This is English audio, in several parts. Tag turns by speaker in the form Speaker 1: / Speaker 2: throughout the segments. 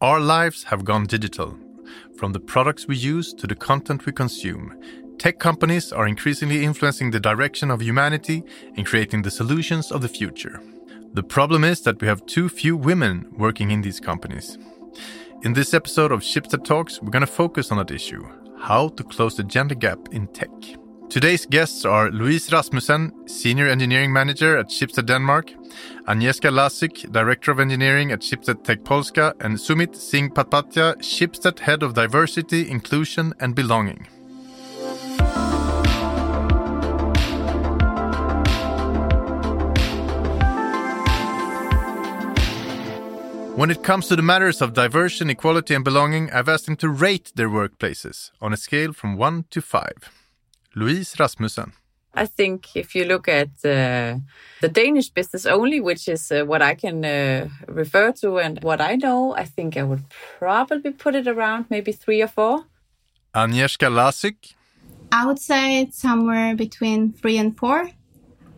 Speaker 1: Our lives have gone digital. From the products we use to the content we consume, tech companies are increasingly influencing the direction of humanity and creating the solutions of the future. The problem is that we have too few women working in these companies. In this episode of Schibsted Talks, we're going to focus on that issue how to close the gender gap in tech. Today's guests are Louise Rasmussen, Senior Engineering Manager at Schibsted Denmark, Agnieszka Lasik, Director of Engineering at Schibsted Tech Polska, and Sumit Singh Patpatia, Schibsted Head of Diversity, Inclusion and Belonging. When it comes to the matters of diversity, equality, and belonging, I've asked them to rate their workplaces on a scale from 1 to 5. Louise Rasmussen.
Speaker 2: I think if you look at uh, the Danish business only, which is uh, what I can uh, refer to and what I know, I think I would probably put it around maybe three or four.
Speaker 1: Agnieszka Lasik.
Speaker 3: I would say it's somewhere between three and four.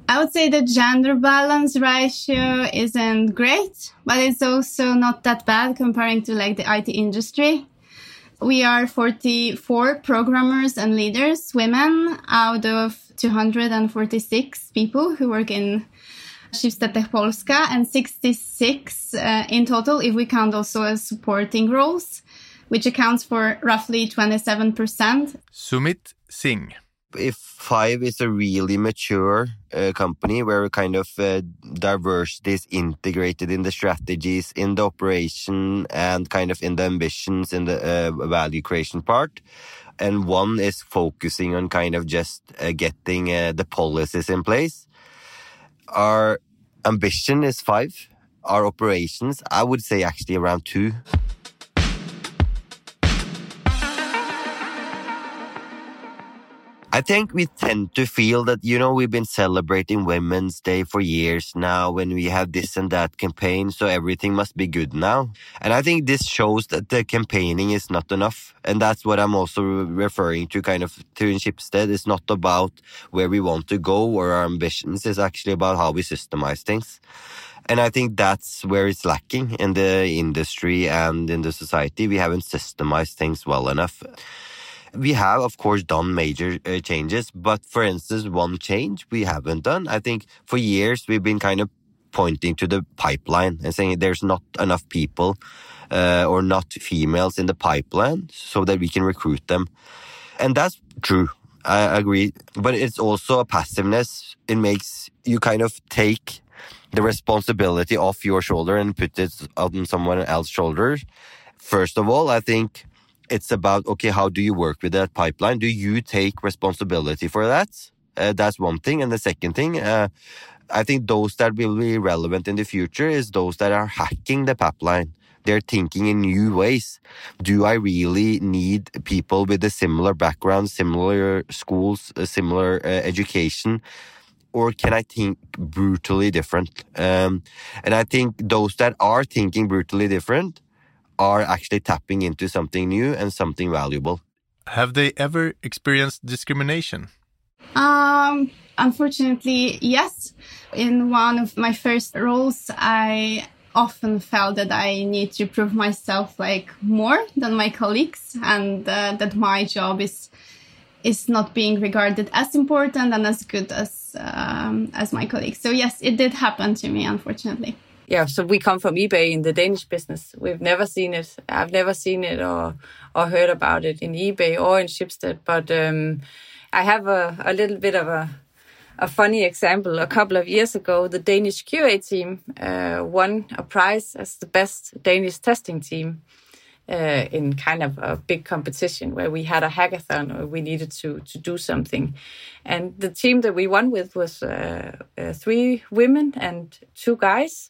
Speaker 3: I would say the gender balance ratio isn't great, but it's also not that bad comparing to like the IT industry. We are 44 programmers and leaders, women, out of 246 people who work in Schibsted Tech Polska and 66 uh, in total if we count also as supporting roles, which accounts for roughly 27%.
Speaker 1: Sumit Singh
Speaker 4: if five is a really mature uh, company where kind of uh, diversity is integrated in the strategies, in the operation, and kind of in the ambitions in the uh, value creation part, and one is focusing on kind of just uh, getting uh, the policies in place. Our ambition is five. Our operations, I would say, actually around two. I think we tend to feel that, you know, we've been celebrating Women's Day for years now when we have this and that campaign, so everything must be good now. And I think this shows that the campaigning is not enough. And that's what I'm also referring to kind of to in Schibsted. It's not about where we want to go or our ambitions. It's actually about how we systemize things. And I think that's where it's lacking in the industry and in the society. We haven't systemized things well enough. We have, of course, done major uh, changes, but for instance, one change we haven't done. I think for years we've been kind of pointing to the pipeline and saying there's not enough people uh, or not females in the pipeline so that we can recruit them. And that's true. I agree. But it's also a passiveness. It makes you kind of take the responsibility off your shoulder and put it on someone else's shoulders. First of all, I think it's about okay how do you work with that pipeline? Do you take responsibility for that? Uh, that's one thing. And the second thing uh, i think those that will be relevant in the future is those that are hacking the pipeline they're thinking in new ways. Do i really need people with a similar background similar schools similar uh, education? Or can I think brutally different? Um, and I think those that are thinking brutally different are actually tapping into something new and something valuable.
Speaker 1: Have they ever experienced discrimination?
Speaker 3: Um, unfortunately, yes. In one of my first roles, I often felt that I need to prove myself like more than my colleagues, and uh, that my job is is not being regarded as important and as good as um, as my colleagues. So yes, it did happen to me, unfortunately
Speaker 2: yeah, so we come from eBay in the Danish business. We've never seen it. I've never seen it or or heard about it in eBay or in Schibsted. But um, I have a, a little bit of a a funny example. A couple of years ago, the Danish QA team uh, won a prize as the best Danish testing team. Uh, in kind of a big competition where we had a hackathon or we needed to to do something, and the team that we won with was uh, uh three women and two guys,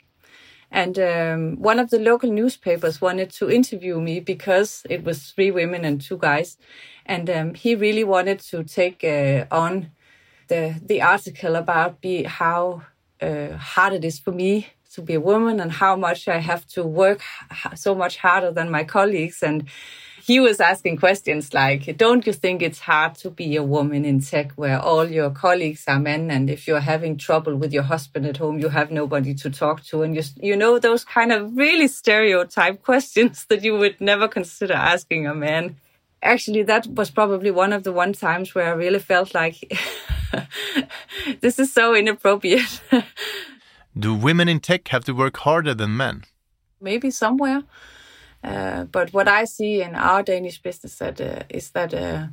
Speaker 2: and um, one of the local newspapers wanted to interview me because it was three women and two guys. And um, he really wanted to take uh, on the, the article about be, how uh, hard it is for me to be a woman and how much I have to work so much harder than my colleagues. And he was asking questions like, "Don't you think it's hard to be a woman in tech, where all your colleagues are men, and if you're having trouble with your husband at home, you have nobody to talk to, and you you know those kind of really stereotype questions that you would never consider asking a man." Actually, that was probably one of the one times where I really felt like this is so inappropriate.
Speaker 1: Do women in tech have to work harder than men?
Speaker 2: Maybe somewhere. Uh, but what I see in our Danish business that, uh, is that uh,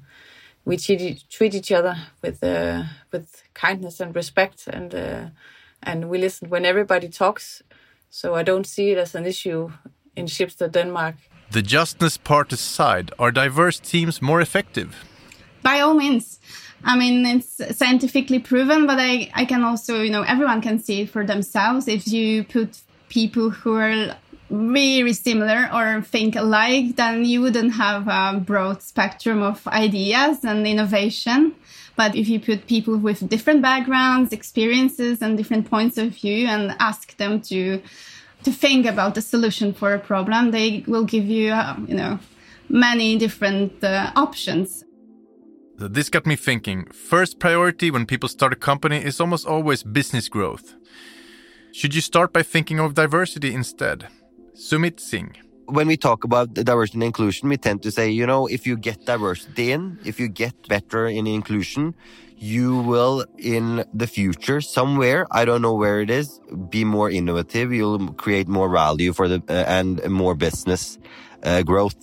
Speaker 2: we treat, treat each other with uh, with kindness and respect, and uh, and we listen when everybody talks. So I don't see it as an issue in Schibsted Denmark.
Speaker 1: The justness part aside, are diverse teams more effective?
Speaker 3: By all means. I mean, it's scientifically proven, but I, I can also, you know, everyone can see it for themselves. If you put people who are really similar or think alike, then you wouldn't have a broad spectrum of ideas and innovation. But if you put people with different backgrounds, experiences, and different points of view and ask them to to think about the solution for a problem, they will give you, uh, you know, many different uh, options.
Speaker 1: This got me thinking. First priority when people start a company is almost always business growth. Should you start by thinking of diversity instead? Sumit Singh.
Speaker 4: When we talk about diversity and inclusion, we tend to say, you know, if you get diversity in, if you get better in inclusion, you will in the future somewhere i don't know where it is be more innovative you'll create more value for the uh, and more business uh, growth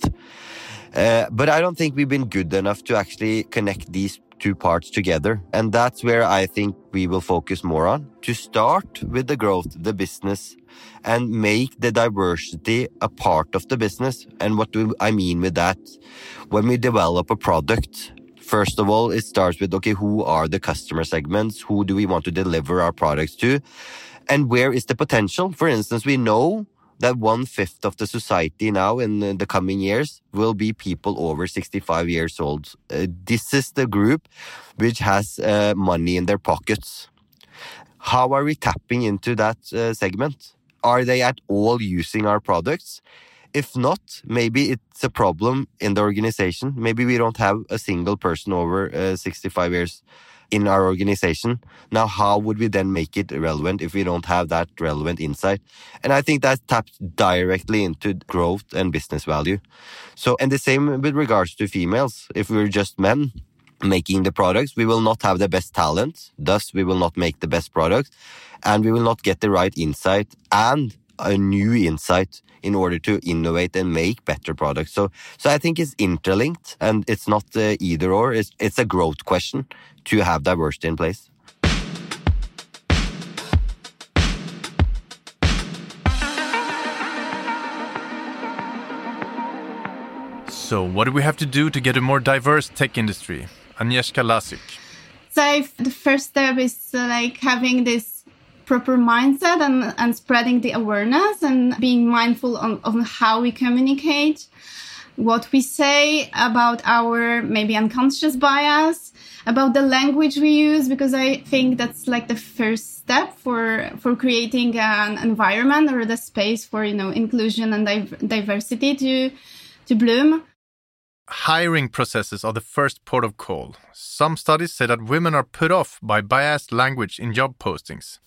Speaker 4: uh, but I don't think we've been good enough to actually connect these two parts together. And that's where I think we will focus more on to start with the growth, of the business, and make the diversity a part of the business. And what do I mean with that? When we develop a product, first of all, it starts with, okay, who are the customer segments? Who do we want to deliver our products to? And where is the potential? For instance, we know that one fifth of the society now in the coming years will be people over 65 years old. Uh, this is the group which has uh, money in their pockets. How are we tapping into that uh, segment? Are they at all using our products? If not, maybe it's a problem in the organization. Maybe we don't have a single person over uh, 65 years in our organization. Now, how would we then make it relevant if we don't have that relevant insight? And I think that taps directly into growth and business value. So, and the same with regards to females. If we're just men, making the products, we will not have the best talent. Thus, we will not make the best products and we will not get the right insight and a new insight in order to innovate and make better products. So, so I think it's interlinked and it's not uh, either or. It's, it's a growth question to have diversity in place.
Speaker 1: So, what do we have to do to get a more diverse tech industry? Agnieszka Lasik.
Speaker 3: So, the first step is uh, like having this proper mindset and, and spreading the awareness and being mindful on, of how we communicate, what we say about our maybe unconscious bias, about the language we use, because I think that's like the first step for, for creating an environment or the space for, you know, inclusion and div- diversity to, to bloom.
Speaker 1: Hiring processes are the first port of call. Some studies say that women are put off by biased language in job postings.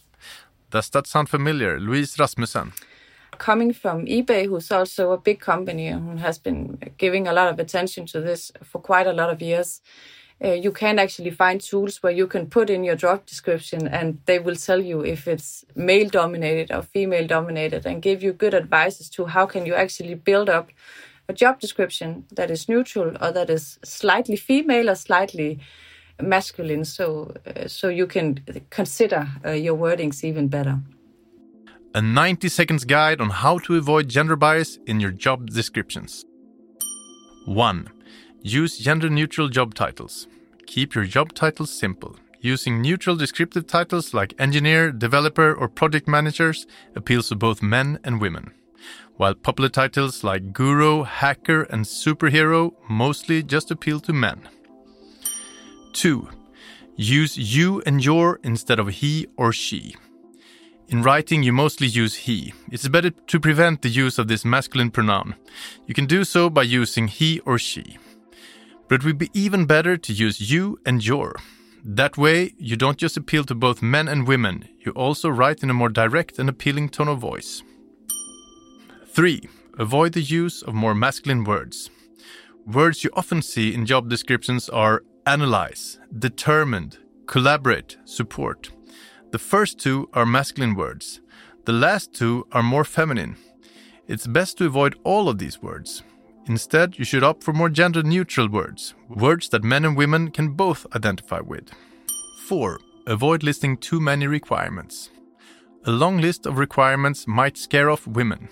Speaker 1: Does that sound familiar, Louise Rasmussen?
Speaker 2: Coming from eBay, who's also a big company who has been giving a lot of attention to this for quite a lot of years, uh, you can actually find tools where you can put in your job description and they will tell you if it's male dominated or female dominated and give you good advice as to how can you actually build up a job description that is neutral or that is slightly female or slightly masculine so uh, so you can consider uh, your wordings even better.
Speaker 1: A 90 seconds guide on how to avoid gender bias in your job descriptions. 1 use gender neutral job titles. Keep your job titles simple. Using neutral descriptive titles like engineer developer or project managers appeals to both men and women. While popular titles like guru hacker and superhero mostly just appeal to men 2. Use you and your instead of he or she. In writing, you mostly use he. It's better to prevent the use of this masculine pronoun. You can do so by using he or she. But it would be even better to use you and your. That way, you don't just appeal to both men and women, you also write in a more direct and appealing tone of voice. 3. Avoid the use of more masculine words. Words you often see in job descriptions are analyze, determined, collaborate, support. The first two are masculine words. The last two are more feminine. It's best to avoid all of these words. Instead, you should opt for more gender neutral words, words that men and women can both identify with. 4. Avoid listing too many requirements. A long list of requirements might scare off women.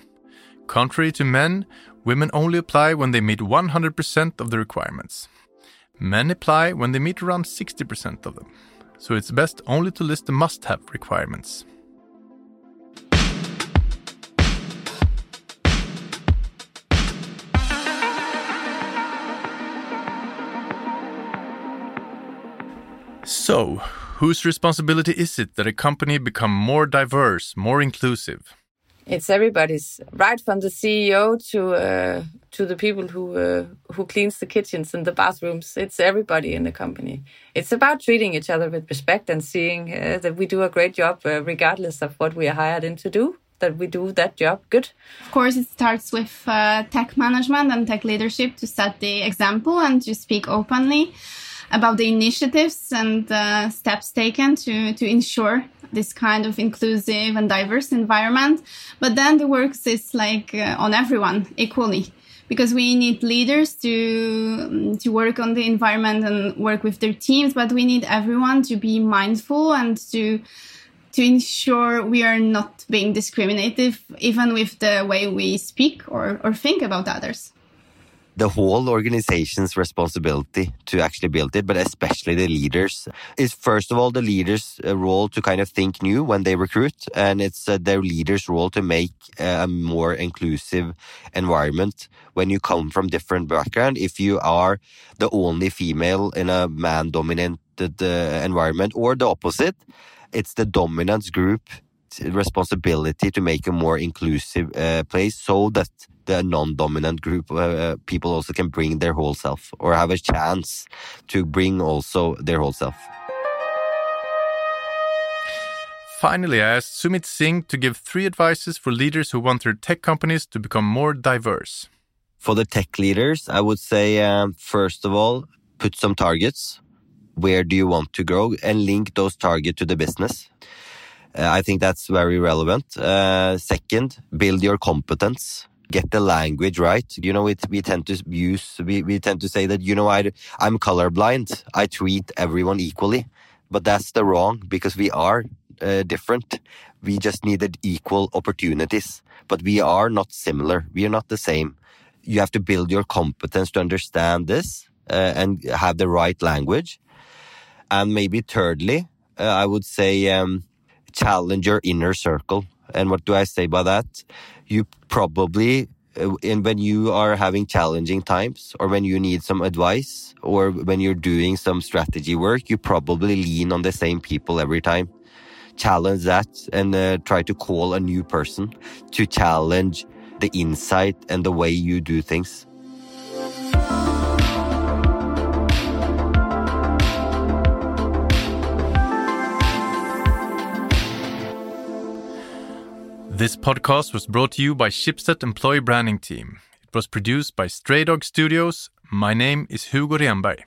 Speaker 1: Contrary to men, women only apply when they meet 100% of the requirements. Men apply when they meet around 60% of them so it's best only to list the must have requirements. So, whose responsibility is it that a company become more diverse, more inclusive?
Speaker 2: It's everybody's right from the CEO to uh, to the people who uh, who cleans the kitchens and the bathrooms. It's everybody in the company. It's about treating each other with respect and seeing uh, that we do a great job, uh, regardless of what we are hired in to do. That we do that job good.
Speaker 3: Of course, it starts with uh, tech management and tech leadership to set the example and to speak openly about the initiatives and uh, steps taken to to ensure this kind of inclusive and diverse environment. But then the work is like uh, on everyone equally because we need leaders to um, to work on the environment and work with their teams but we need everyone to be mindful and to to ensure we are not being discriminative even with the way we speak or, or think about others
Speaker 4: the whole organization's responsibility to actually build it, but especially the leaders, is first of all the leaders' uh, role to kind of think new when they recruit, and it's uh, their leaders' role to make uh, a more inclusive environment when you come from different background. If you are the only female in a man-dominated uh, environment, or the opposite, it's the dominance group responsibility to make a more inclusive uh, place so that the non-dominant group uh, uh, people also can bring their whole self or have a chance to bring also their whole self.
Speaker 1: Finally, I asked Sumit Singh to give three advices for leaders who want their tech companies to become more diverse.
Speaker 4: For the tech leaders, I would say, um, first of all, put some targets. Where do you want to grow? And link those targets to the business. Uh, I think that's very relevant. Uh, second, build your competence get the language right. You know, it, we tend to use, we, we tend to say that, you know, I, I'm colorblind. I treat everyone equally, but that's the wrong because we are uh, different. We just needed equal opportunities, but we are not similar. We are not the same. You have to build your competence to understand this uh, and have the right language. And maybe thirdly, uh, I would say um, challenge your inner circle. And what do I say by that? you probably and uh, when you are having challenging times or when you need some advice or when you're doing some strategy work you probably lean on the same people every time challenge that and uh, try to call a new person to challenge the insight and the way you do things
Speaker 1: This podcast was brought to you by Schibsted Employee Branding Team. It was produced by Stray Dog Studios. My name is Hugo Renberg.